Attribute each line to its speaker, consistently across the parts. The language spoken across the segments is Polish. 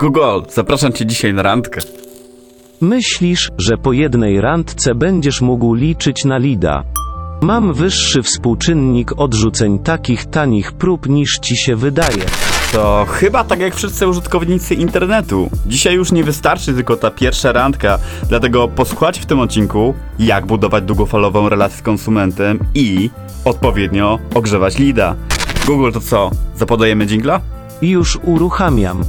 Speaker 1: Google, zapraszam cię dzisiaj na randkę.
Speaker 2: Myślisz, że po jednej randce będziesz mógł liczyć na lida. Mam wyższy współczynnik odrzuceń takich tanich prób niż ci się wydaje.
Speaker 1: To chyba tak jak wszyscy użytkownicy internetu. Dzisiaj już nie wystarczy tylko ta pierwsza randka, dlatego posłuchajcie w tym odcinku, jak budować długofalową relację z konsumentem i odpowiednio ogrzewać lida. Google to co? Zapodajemy dżingla?
Speaker 2: Już uruchamiam.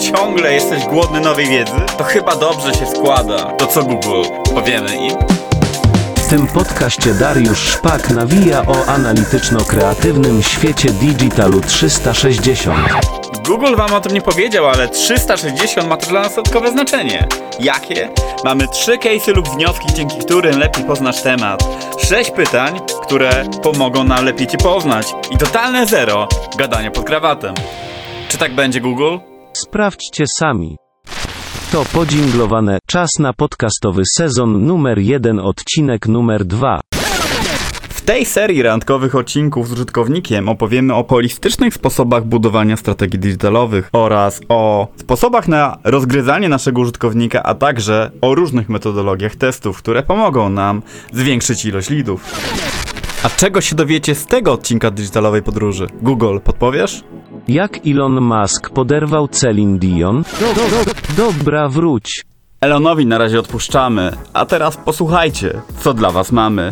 Speaker 1: Ciągle jesteś głodny nowej wiedzy? To chyba dobrze się składa. To co Google? Powiemy im?
Speaker 2: W tym podcaście Dariusz Szpak nawija o analityczno-kreatywnym świecie Digitalu 360.
Speaker 1: Google wam o tym nie powiedział, ale 360 ma to dla nas dodatkowe znaczenie. Jakie? Mamy trzy case'y lub wnioski, dzięki którym lepiej poznasz temat. Sześć pytań, które pomogą nam lepiej cię poznać. I totalne zero gadania pod krawatem. Czy tak będzie, Google?
Speaker 2: Sprawdźcie sami. To podzięglowane czas na podcastowy sezon numer 1 odcinek numer 2.
Speaker 1: W tej serii randkowych odcinków z użytkownikiem opowiemy o holistycznych sposobach budowania strategii digitalowych oraz o sposobach na rozgryzanie naszego użytkownika, a także o różnych metodologiach testów, które pomogą nam zwiększyć ilość lidów. A czego się dowiecie z tego odcinka digitalowej podróży? Google, podpowiesz?
Speaker 2: Jak Elon Musk poderwał Celine Dion? Do, do, do, dobra, wróć.
Speaker 1: Elonowi na razie odpuszczamy, a teraz posłuchajcie, co dla was mamy.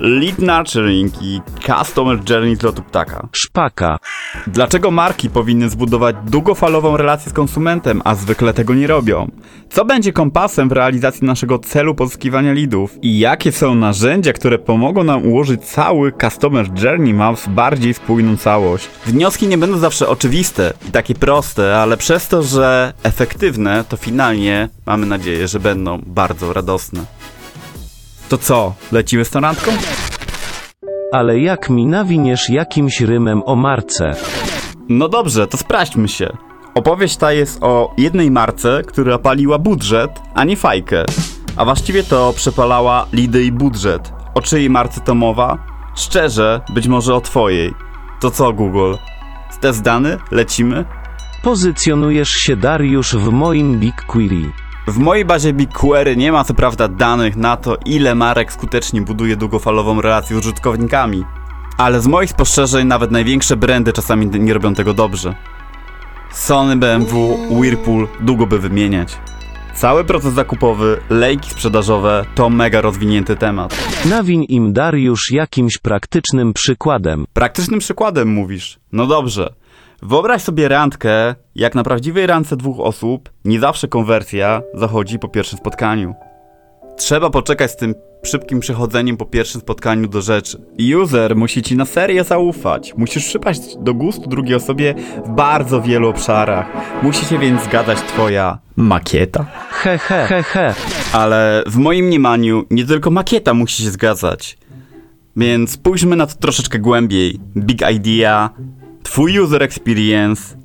Speaker 1: Lead Nurturing i Customer Journey z lotu ptaka.
Speaker 2: Szpaka.
Speaker 1: Dlaczego marki powinny zbudować długofalową relację z konsumentem, a zwykle tego nie robią? Co będzie kompasem w realizacji naszego celu pozyskiwania lidów? I jakie są narzędzia, które pomogą nam ułożyć cały Customer Journey Map w bardziej spójną całość? Wnioski nie będą zawsze oczywiste i takie proste, ale przez to, że efektywne, to finalnie mamy nadzieję, że będą bardzo radosne. To co, lecimy z tą randką?
Speaker 2: Ale jak mi nawiniesz jakimś rymem o marce?
Speaker 1: No dobrze, to sprawdźmy się. Opowieść ta jest o jednej marce, która paliła budżet, a nie fajkę. A właściwie to przepalała lidy i budżet. O czyjej marce to mowa? Szczerze, być może o twojej. To co, Google? Test dany? Lecimy?
Speaker 2: Pozycjonujesz się Dariusz w moim BigQuery.
Speaker 1: W mojej bazie BigQuery nie ma co prawda danych na to, ile marek skutecznie buduje długofalową relację z użytkownikami. Ale z moich spostrzeżeń nawet największe brandy czasami nie robią tego dobrze. Sony, BMW, Whirlpool, długo by wymieniać. Cały proces zakupowy, lejki sprzedażowe to mega rozwinięty temat.
Speaker 2: Nawiń im Dariusz jakimś praktycznym przykładem.
Speaker 1: Praktycznym przykładem mówisz. No dobrze. Wyobraź sobie randkę, jak na prawdziwej randce dwóch osób, nie zawsze konwersja zachodzi po pierwszym spotkaniu. Trzeba poczekać z tym szybkim przechodzeniem po pierwszym spotkaniu do rzeczy. User musi ci na serio zaufać. Musisz przypaść do gustu drugiej osobie w bardzo wielu obszarach. Musi się więc zgadzać twoja makieta.
Speaker 2: He he he he.
Speaker 1: Ale w moim mniemaniu nie tylko makieta musi się zgadzać. Więc spójrzmy na to troszeczkę głębiej. Big idea, twój user experience,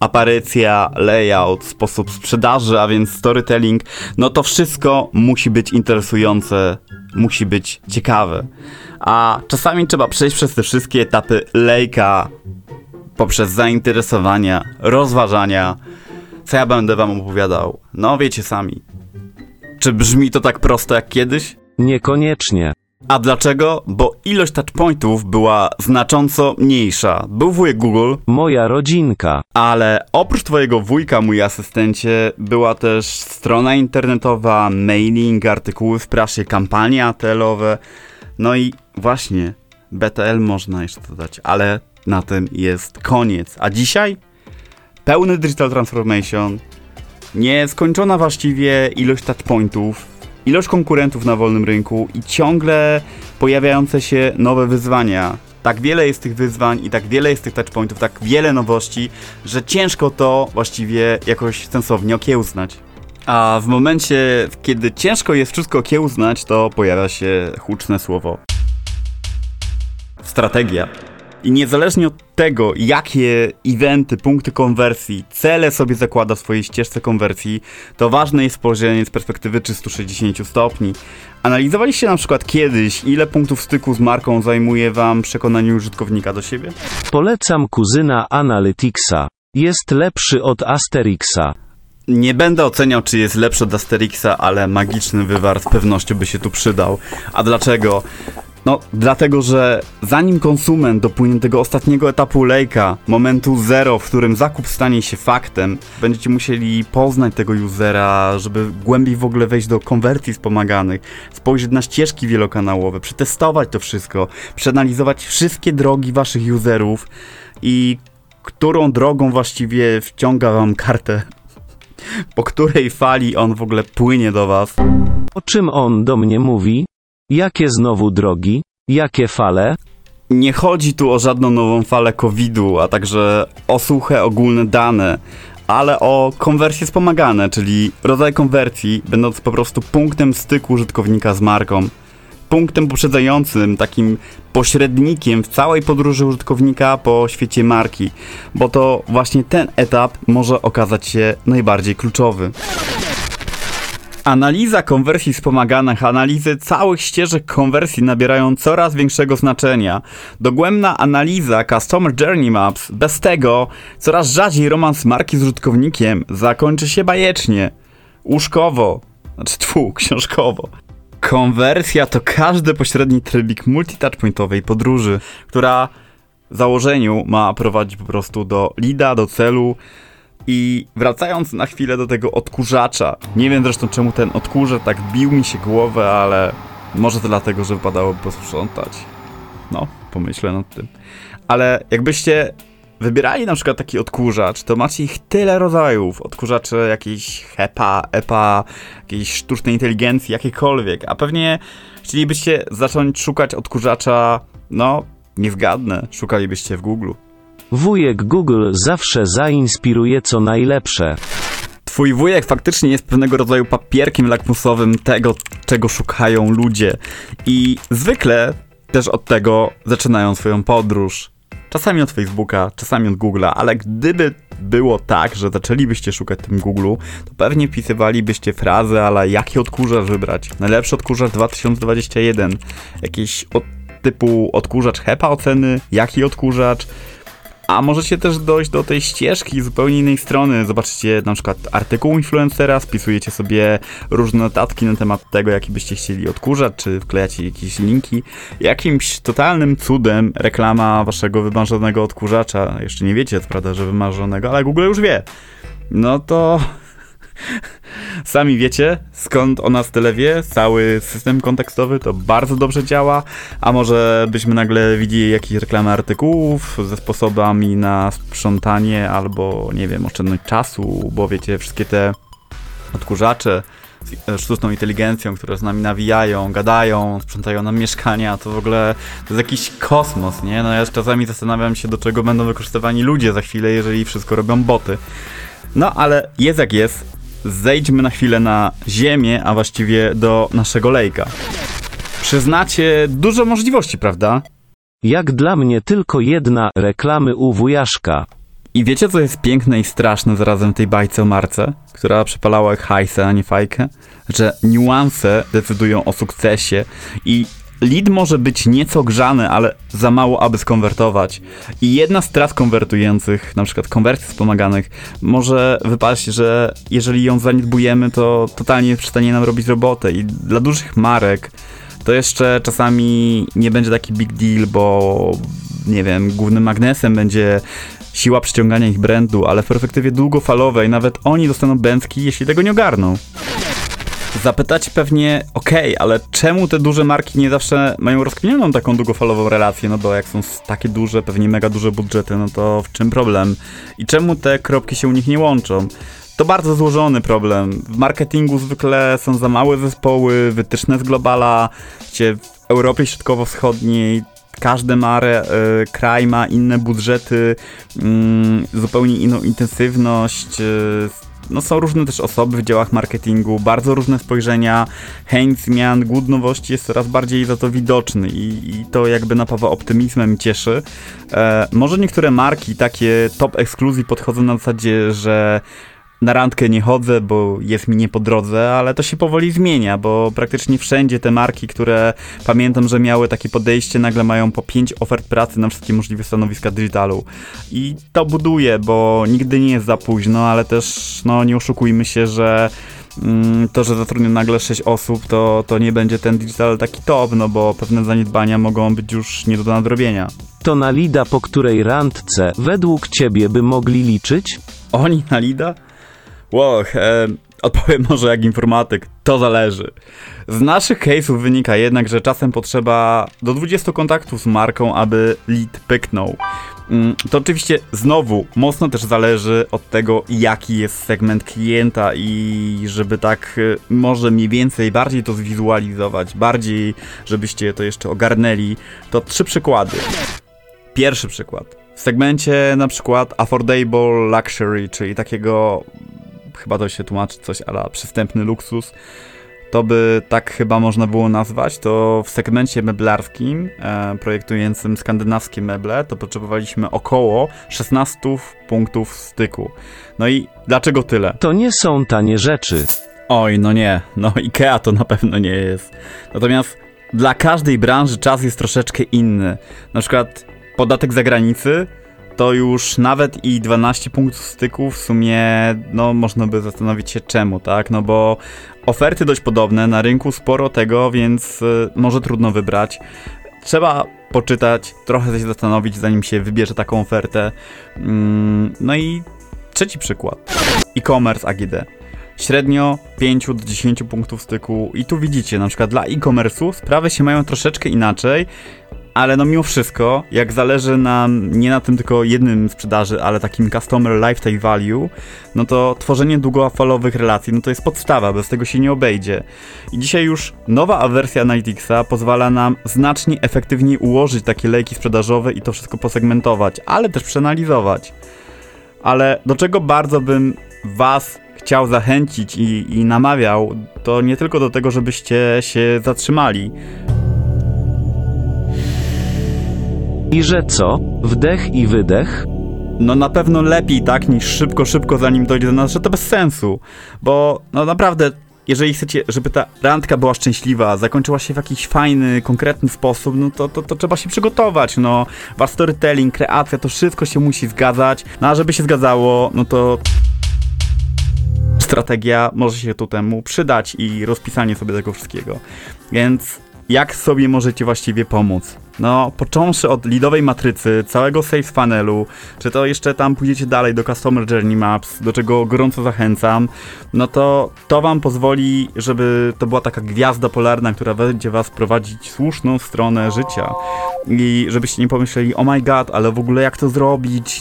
Speaker 1: aparycja, layout, sposób sprzedaży, a więc storytelling, no to wszystko musi być interesujące, musi być ciekawe. A czasami trzeba przejść przez te wszystkie etapy lejka poprzez zainteresowania, rozważania. Co ja będę wam opowiadał? No wiecie sami. Czy brzmi to tak prosto jak kiedyś?
Speaker 2: Niekoniecznie.
Speaker 1: A dlaczego? Bo ilość touchpointów była znacząco mniejsza. Był wujek Google,
Speaker 2: Moja rodzinka.
Speaker 1: ale oprócz twojego wujka, mój asystencie, była też strona internetowa, mailing, artykuły w prasie, kampanie ATL-owe. No i właśnie, BTL można jeszcze dodać, ale na tym jest koniec. A dzisiaj? Pełny digital transformation, nieskończona właściwie ilość touchpointów, ilość konkurentów na wolnym rynku i ciągle pojawiające się nowe wyzwania. Tak wiele jest tych wyzwań i tak wiele jest tych touchpointów, tak wiele nowości, że ciężko to właściwie jakoś sensownie okiełznać. A w momencie, kiedy ciężko jest wszystko okiełznać, to pojawia się huczne słowo. Strategia. I niezależnie od tego, jakie eventy, punkty konwersji, cele sobie zakłada w swojej ścieżce konwersji, to ważne jest spojrzenie z perspektywy 360 stopni. Analizowaliście na przykład kiedyś, ile punktów styku z marką zajmuje wam przekonanie użytkownika do siebie?
Speaker 2: Polecam kuzyna Analyticsa. Jest lepszy od Asterixa.
Speaker 1: Nie będę oceniał, czy jest lepszy od Asterixa, ale magiczny wywar z pewnością by się tu przydał. A dlaczego? No, dlatego, że zanim konsument dopłynie do tego ostatniego etapu lejka, momentu zero, w którym zakup stanie się faktem, będziecie musieli poznać tego usera, żeby głębiej w ogóle wejść do konwersji wspomaganych, spojrzeć na ścieżki wielokanałowe, przetestować to wszystko, przeanalizować wszystkie drogi waszych userów i którą drogą właściwie wciąga wam kartę, po której fali on w ogóle płynie do was.
Speaker 2: O czym on do mnie mówi? Jakie znowu drogi? Jakie fale?
Speaker 1: Nie chodzi tu o żadną nową falę COVID-u, a także o suche ogólne dane, ale o konwersje wspomagane, czyli rodzaj konwersji, będąc po prostu punktem styku użytkownika z marką. Punktem poprzedzającym, takim pośrednikiem w całej podróży użytkownika po świecie marki, bo to właśnie ten etap może okazać się najbardziej kluczowy. Analiza konwersji wspomaganych, analizy całych ścieżek konwersji nabierają coraz większego znaczenia. Dogłębna analiza Customer Journey Maps, bez tego coraz rzadziej romans marki z użytkownikiem zakończy się bajecznie. Łóżkowo, znaczy tfu, książkowo. Konwersja to każdy pośredni trybik multitouchpointowej podróży, która w założeniu ma prowadzić po prostu do lida, do celu, i wracając na chwilę do tego odkurzacza, nie wiem zresztą czemu ten odkurzacz tak bił mi się głowę, ale może to dlatego, że wypadałoby posprzątać. No, pomyślę nad tym. Ale jakbyście wybierali na przykład taki odkurzacz, to macie ich tyle rodzajów. Odkurzacze jakiejś HEPA, EPA, jakiejś sztucznej inteligencji, jakiekolwiek. A pewnie chcielibyście zacząć szukać odkurzacza, no, nie zgadnę, szukalibyście w Google.
Speaker 2: Wujek Google zawsze zainspiruje co najlepsze.
Speaker 1: Twój wujek faktycznie jest pewnego rodzaju papierkiem lakmusowym tego, czego szukają ludzie. I zwykle też od tego zaczynają swoją podróż. Czasami od Facebooka, czasami od Google'a, ale gdyby było tak, że zaczęlibyście szukać tym Google'u, to pewnie wpisywalibyście frazy, ale jaki odkurzacz wybrać? Najlepszy odkurzacz 2021. Jakiś od typu odkurzacz HEPA oceny, jaki odkurzacz, a możecie też dojść do tej ścieżki zupełnie innej strony. Zobaczycie na przykład artykuł influencera, spisujecie sobie różne notatki na temat tego, jaki byście chcieli odkurzać, czy wklejacie jakieś linki. Jakimś totalnym cudem reklama waszego wymarzonego odkurzacza, jeszcze nie wiecie, prawda, że wymarzonego, ale Google już wie. No to Sami wiecie, skąd o nas tyle wie, cały system kontekstowy to bardzo dobrze działa, a może byśmy nagle widzieli jakieś reklamy artykułów ze sposobami na sprzątanie albo, nie wiem, oszczędność czasu, bo wiecie, wszystkie te odkurzacze z sztuczną inteligencją, które z nami nawijają, gadają, sprzątają nam mieszkania, to w ogóle to jest jakiś kosmos, nie? No ja czasami zastanawiam się, do czego będą wykorzystywani ludzie za chwilę, jeżeli wszystko robią boty. No ale jest jak jest, zejdźmy na chwilę na ziemię, a właściwie do naszego lejka. Przyznacie dużo możliwości, prawda?
Speaker 2: Jak dla mnie tylko jedna reklamy u wujaszka.
Speaker 1: I wiecie, co jest piękne i straszne zarazem w tej bajce o Marce, która przepalała jak hajsę, a nie fajkę? Że niuanse decydują o sukcesie i Lead może być nieco grzany, ale za mało, aby skonwertować. I jedna z tras konwertujących, na przykład konwersji wspomaganych, może wypaść, że jeżeli ją zaniedbujemy, to totalnie przestanie nam robić robotę. I dla dużych marek to jeszcze czasami nie będzie taki big deal, bo nie wiem, głównym magnesem będzie siła przyciągania ich brandu, ale w perspektywie długofalowej nawet oni dostaną bęcki, jeśli tego nie ogarną. Zapytać pewnie, okej, okay, ale czemu te duże marki nie zawsze mają rozkminioną taką długofalową relację? No bo jak są takie duże, pewnie mega duże budżety, no to w czym problem? I czemu te kropki się u nich nie łączą? To bardzo złożony problem. W marketingu zwykle są za małe zespoły, wytyczne z globala, gdzie w Europie Środkowo-Wschodniej każdy ma, y, kraj ma inne budżety, y, zupełnie inną intensywność, y, no, są różne też osoby w działach marketingu, bardzo różne spojrzenia, chęć zmian, głód nowości jest coraz bardziej za to widoczny i, i to jakby napawa optymizmem cieszy. E, może niektóre marki, takie top ekskluzji podchodzą na zasadzie, że na randkę nie chodzę, bo jest mi nie po drodze, ale to się powoli zmienia, bo praktycznie wszędzie te marki, które pamiętam, że miały takie podejście, nagle mają po pięć ofert pracy na wszystkie możliwe stanowiska digitalu. I to buduje, bo nigdy nie jest za późno, ale też no, nie oszukujmy się, że mm, to, że zatrudnię nagle 6 osób, to, to nie będzie ten digital taki top, no bo pewne zaniedbania mogą być już nie do nadrobienia.
Speaker 2: To na Lida, po której randce według ciebie by mogli liczyć?
Speaker 1: Oni na Lida? Wow, e, odpowiem może jak informatyk, to zależy. Z naszych case'ów wynika jednak, że czasem potrzeba do 20 kontaktów z marką, aby lead pyknął. Mm, To oczywiście znowu mocno też zależy od tego, jaki jest segment klienta i żeby tak e, może mniej więcej bardziej to zwizualizować, bardziej żebyście to jeszcze ogarnęli, to trzy przykłady. Pierwszy przykład. W segmencie na przykład affordable luxury, czyli takiego chyba to się tłumaczy coś ala przystępny luksus, to by tak chyba można było nazwać, to w segmencie meblarskim, e, projektującym skandynawskie meble, to potrzebowaliśmy około 16 punktów styku. No i dlaczego tyle?
Speaker 2: To nie są tanie rzeczy.
Speaker 1: Oj, no nie, no IKEA to na pewno nie jest. Natomiast dla każdej branży czas jest troszeczkę inny. Na przykład podatek zagranicy to już nawet i 12 punktów styku w sumie, no można by zastanowić się czemu, tak? No bo oferty dość podobne, na rynku sporo tego, więc y, może trudno wybrać. Trzeba poczytać, trochę się zastanowić, zanim się wybierze taką ofertę. Mm, no i trzeci przykład. E-commerce AGD średnio 5 do 10 punktów styku i tu widzicie, na przykład dla e-commerce'u sprawy się mają troszeczkę inaczej, ale no mimo wszystko, jak zależy nam nie na tym tylko jednym sprzedaży, ale takim customer lifetime value, no to tworzenie długofalowych relacji, no to jest podstawa, bez tego się nie obejdzie. I dzisiaj już nowa wersja Analyticsa pozwala nam znacznie efektywniej ułożyć takie lejki sprzedażowe i to wszystko posegmentować, ale też przeanalizować. Ale do czego bardzo bym was chciał zachęcić i, i namawiał, to nie tylko do tego, żebyście się zatrzymali.
Speaker 2: I że co? Wdech i wydech?
Speaker 1: No na pewno lepiej tak niż szybko, szybko zanim dojdzie do nas, że to bez sensu. Bo no naprawdę, jeżeli chcecie, żeby ta randka była szczęśliwa, zakończyła się w jakiś fajny, konkretny sposób, no to, to, to trzeba się przygotować, no. Wasz storytelling, kreacja, to wszystko się musi zgadzać. No a żeby się zgadzało, no to strategia może się tu temu przydać i rozpisanie sobie tego wszystkiego. Więc jak sobie możecie właściwie pomóc? No, począwszy od lidowej matrycy, całego sales funnelu, czy to jeszcze tam pójdziecie dalej do Customer Journey Maps, do czego gorąco zachęcam, no to to wam pozwoli, żeby to była taka gwiazda polarna, która będzie was prowadzić słuszną stronę życia. I żebyście nie pomyśleli, oh my god, ale w ogóle jak to zrobić,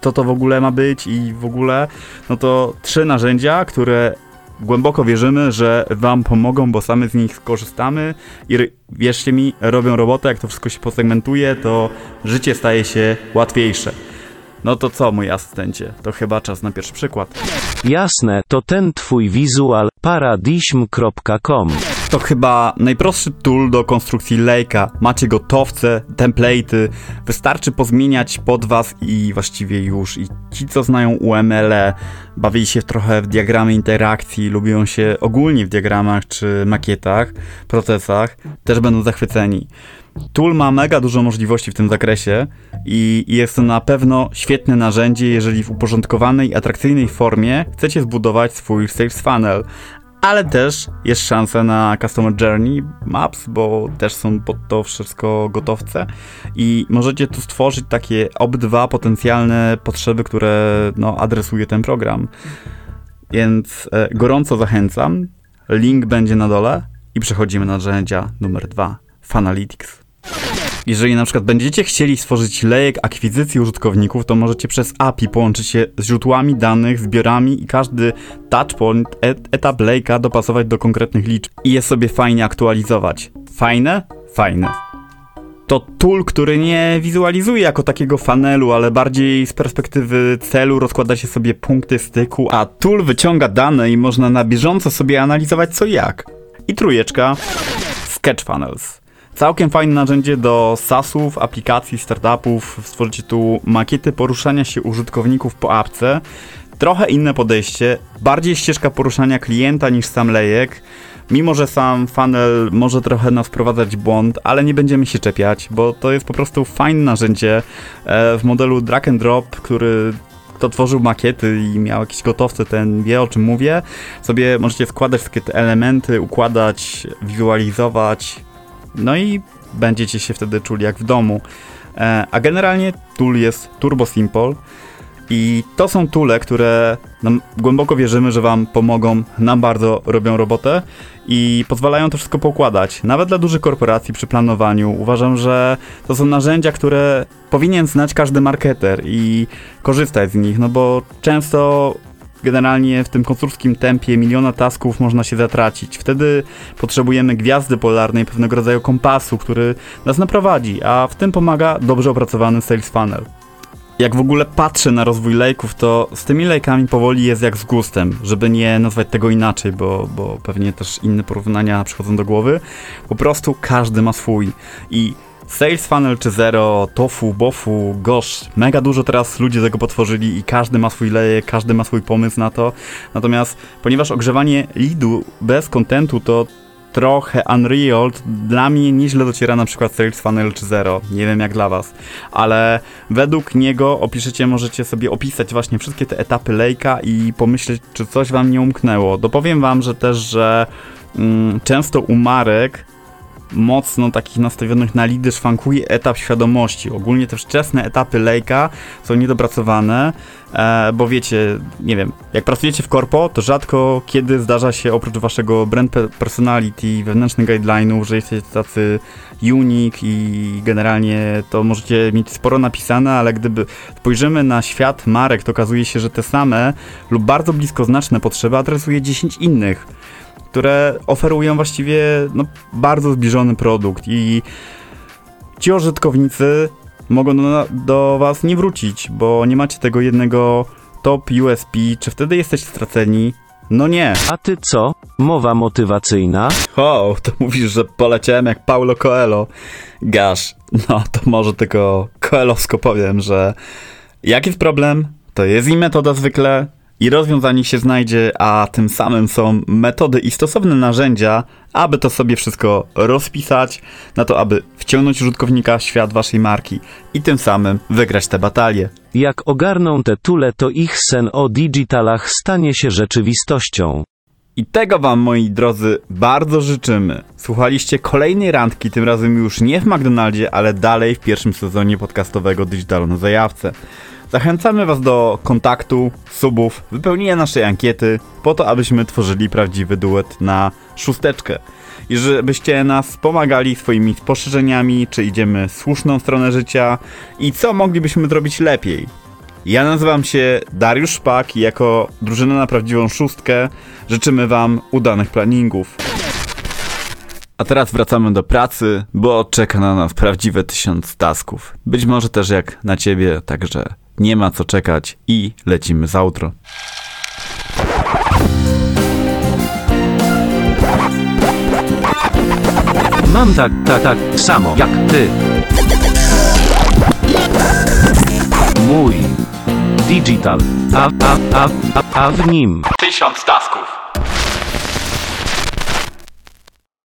Speaker 1: co to w ogóle ma być i w ogóle, no to trzy narzędzia, które głęboko wierzymy, że wam pomogą, bo sami z nich skorzystamy i wierzcie mi, robią robotę, jak to wszystko się posegmentuje, to życie staje się łatwiejsze. No to co, mój asystencie? To chyba czas na pierwszy przykład.
Speaker 2: Jasne, to ten twój wizual paradism.com.
Speaker 1: To chyba najprostszy tool do konstrukcji lejka. Macie gotowce, template'y, wystarczy pozmieniać pod was i właściwie już. I ci, co znają UML, bawili się trochę w diagramy interakcji, lubią się ogólnie w diagramach czy makietach, procesach, też będą zachwyceni. Tool ma mega dużo możliwości w tym zakresie i jest to na pewno świetne narzędzie, jeżeli w uporządkowanej atrakcyjnej formie chcecie zbudować swój sales funnel. Ale też jest szansa na Customer Journey Maps, bo też są pod to wszystko gotowce i możecie tu stworzyć takie obydwa potencjalne potrzeby, które no, adresuje ten program. Więc e, gorąco zachęcam. Link będzie na dole i przechodzimy na narzędzia numer dwa. Fanalytics. Jeżeli na przykład będziecie chcieli stworzyć lejek akwizycji użytkowników, to możecie przez API połączyć się z źródłami danych, zbiorami i każdy touchpoint, et etap lejka dopasować do konkretnych liczb i je sobie fajnie aktualizować. Fajne? Fajne. To tool, który nie wizualizuje jako takiego fanelu, ale bardziej z perspektywy celu rozkłada się sobie punkty styku, a tool wyciąga dane i można na bieżąco sobie analizować co jak. I trójeczka Sketch Funnels. Całkiem fajne narzędzie do SaaSów, aplikacji, startupów. Stworzycie tu makiety poruszania się użytkowników po apce. Trochę inne podejście, bardziej ścieżka poruszania klienta niż sam lejek. Mimo, że sam funnel może trochę nas wprowadzać błąd, ale nie będziemy się czepiać, bo to jest po prostu fajne narzędzie e, w modelu drag and drop, który kto tworzył makiety i miał jakieś gotowce, ten wie o czym mówię. Sobie możecie składać takie te elementy, układać, wizualizować, no i będziecie się wtedy czuli jak w domu. E, a generalnie tool jest turbo simple i to są tule, które nam głęboko wierzymy, że wam pomogą, nam bardzo robią robotę i pozwalają to wszystko poukładać. Nawet dla dużych korporacji przy planowaniu uważam, że to są narzędzia, które powinien znać każdy marketer i korzystać z nich, no bo często generalnie w tym konsurskim tempie miliona tasków można się zatracić. Wtedy potrzebujemy gwiazdy polarnej, pewnego rodzaju kompasu, który nas naprowadzi, a w tym pomaga dobrze opracowany sales funnel. Jak w ogóle patrzę na rozwój lejków, to z tymi lejkami powoli jest jak z gustem, żeby nie nazwać tego inaczej, bo, bo pewnie też inne porównania przychodzą do głowy. Po prostu każdy ma swój i Sales Funnel czy Zero, Tofu, Bofu, Gosh, mega dużo teraz ludzie tego potworzyli i każdy ma swój lejek, każdy ma swój pomysł na to. Natomiast ponieważ ogrzewanie leadu bez kontentu to trochę Unreal, dla mnie nieźle dociera na przykład Sales Funnel czy Zero. Nie wiem jak dla was, ale według niego opiszecie, możecie sobie opisać właśnie wszystkie te etapy lejka i pomyśleć, czy coś wam nie umknęło. Dopowiem wam, że też, że mm, często u marek mocno takich nastawionych na lidy szwankuje etap świadomości. Ogólnie te wczesne etapy lejka są niedopracowane, e, bo wiecie, nie wiem, jak pracujecie w korpo, to rzadko kiedy zdarza się oprócz waszego brand personality, wewnętrznych guideline'ów, że jesteście tacy unique i generalnie to możecie mieć sporo napisane, ale gdyby spojrzymy na świat marek, to okazuje się, że te same lub bardzo blisko znaczne potrzeby adresuje 10 innych które oferują właściwie no, bardzo zbliżony produkt i ci użytkownicy mogą do, do was nie wrócić, bo nie macie tego jednego top USP, czy wtedy jesteście straceni? No nie.
Speaker 2: A ty co? Mowa motywacyjna?
Speaker 1: O, to mówisz, że poleciałem jak Paulo Coelho. Gasz, no to może tylko Coelhowsko powiem, że jaki jest problem, to jest i metoda zwykle, i rozwiązanie się znajdzie, a tym samym są metody i stosowne narzędzia, aby to sobie wszystko rozpisać, na to, aby wciągnąć użytkownika w świat waszej marki i tym samym wygrać tę batalię.
Speaker 2: Jak ogarną te tule, to ich sen o digitalach stanie się rzeczywistością.
Speaker 1: I tego wam, moi drodzy, bardzo życzymy. Słuchaliście kolejnej randki, tym razem już nie w McDonaldzie, ale dalej w pierwszym sezonie podcastowego Digitalu na Zajawce. Zachęcamy Was do kontaktu, subów, wypełnienia naszej ankiety, po to, abyśmy tworzyli prawdziwy duet na szósteczkę. I żebyście nas pomagali swoimi spostrzeżeniami, czy idziemy słuszną stronę życia i co moglibyśmy zrobić lepiej. Ja nazywam się Dariusz Szpak i jako drużyna na prawdziwą szóstkę życzymy Wam udanych planingów. A teraz wracamy do pracy, bo czeka na nas prawdziwe tysiąc tasków. Być może też jak na ciebie, także nie ma co czekać i lecimy z outro.
Speaker 2: Mam tak, tak, tak samo jak ty. Mój digital, a, a, a, a, a w nim
Speaker 1: Tysiąc tasków.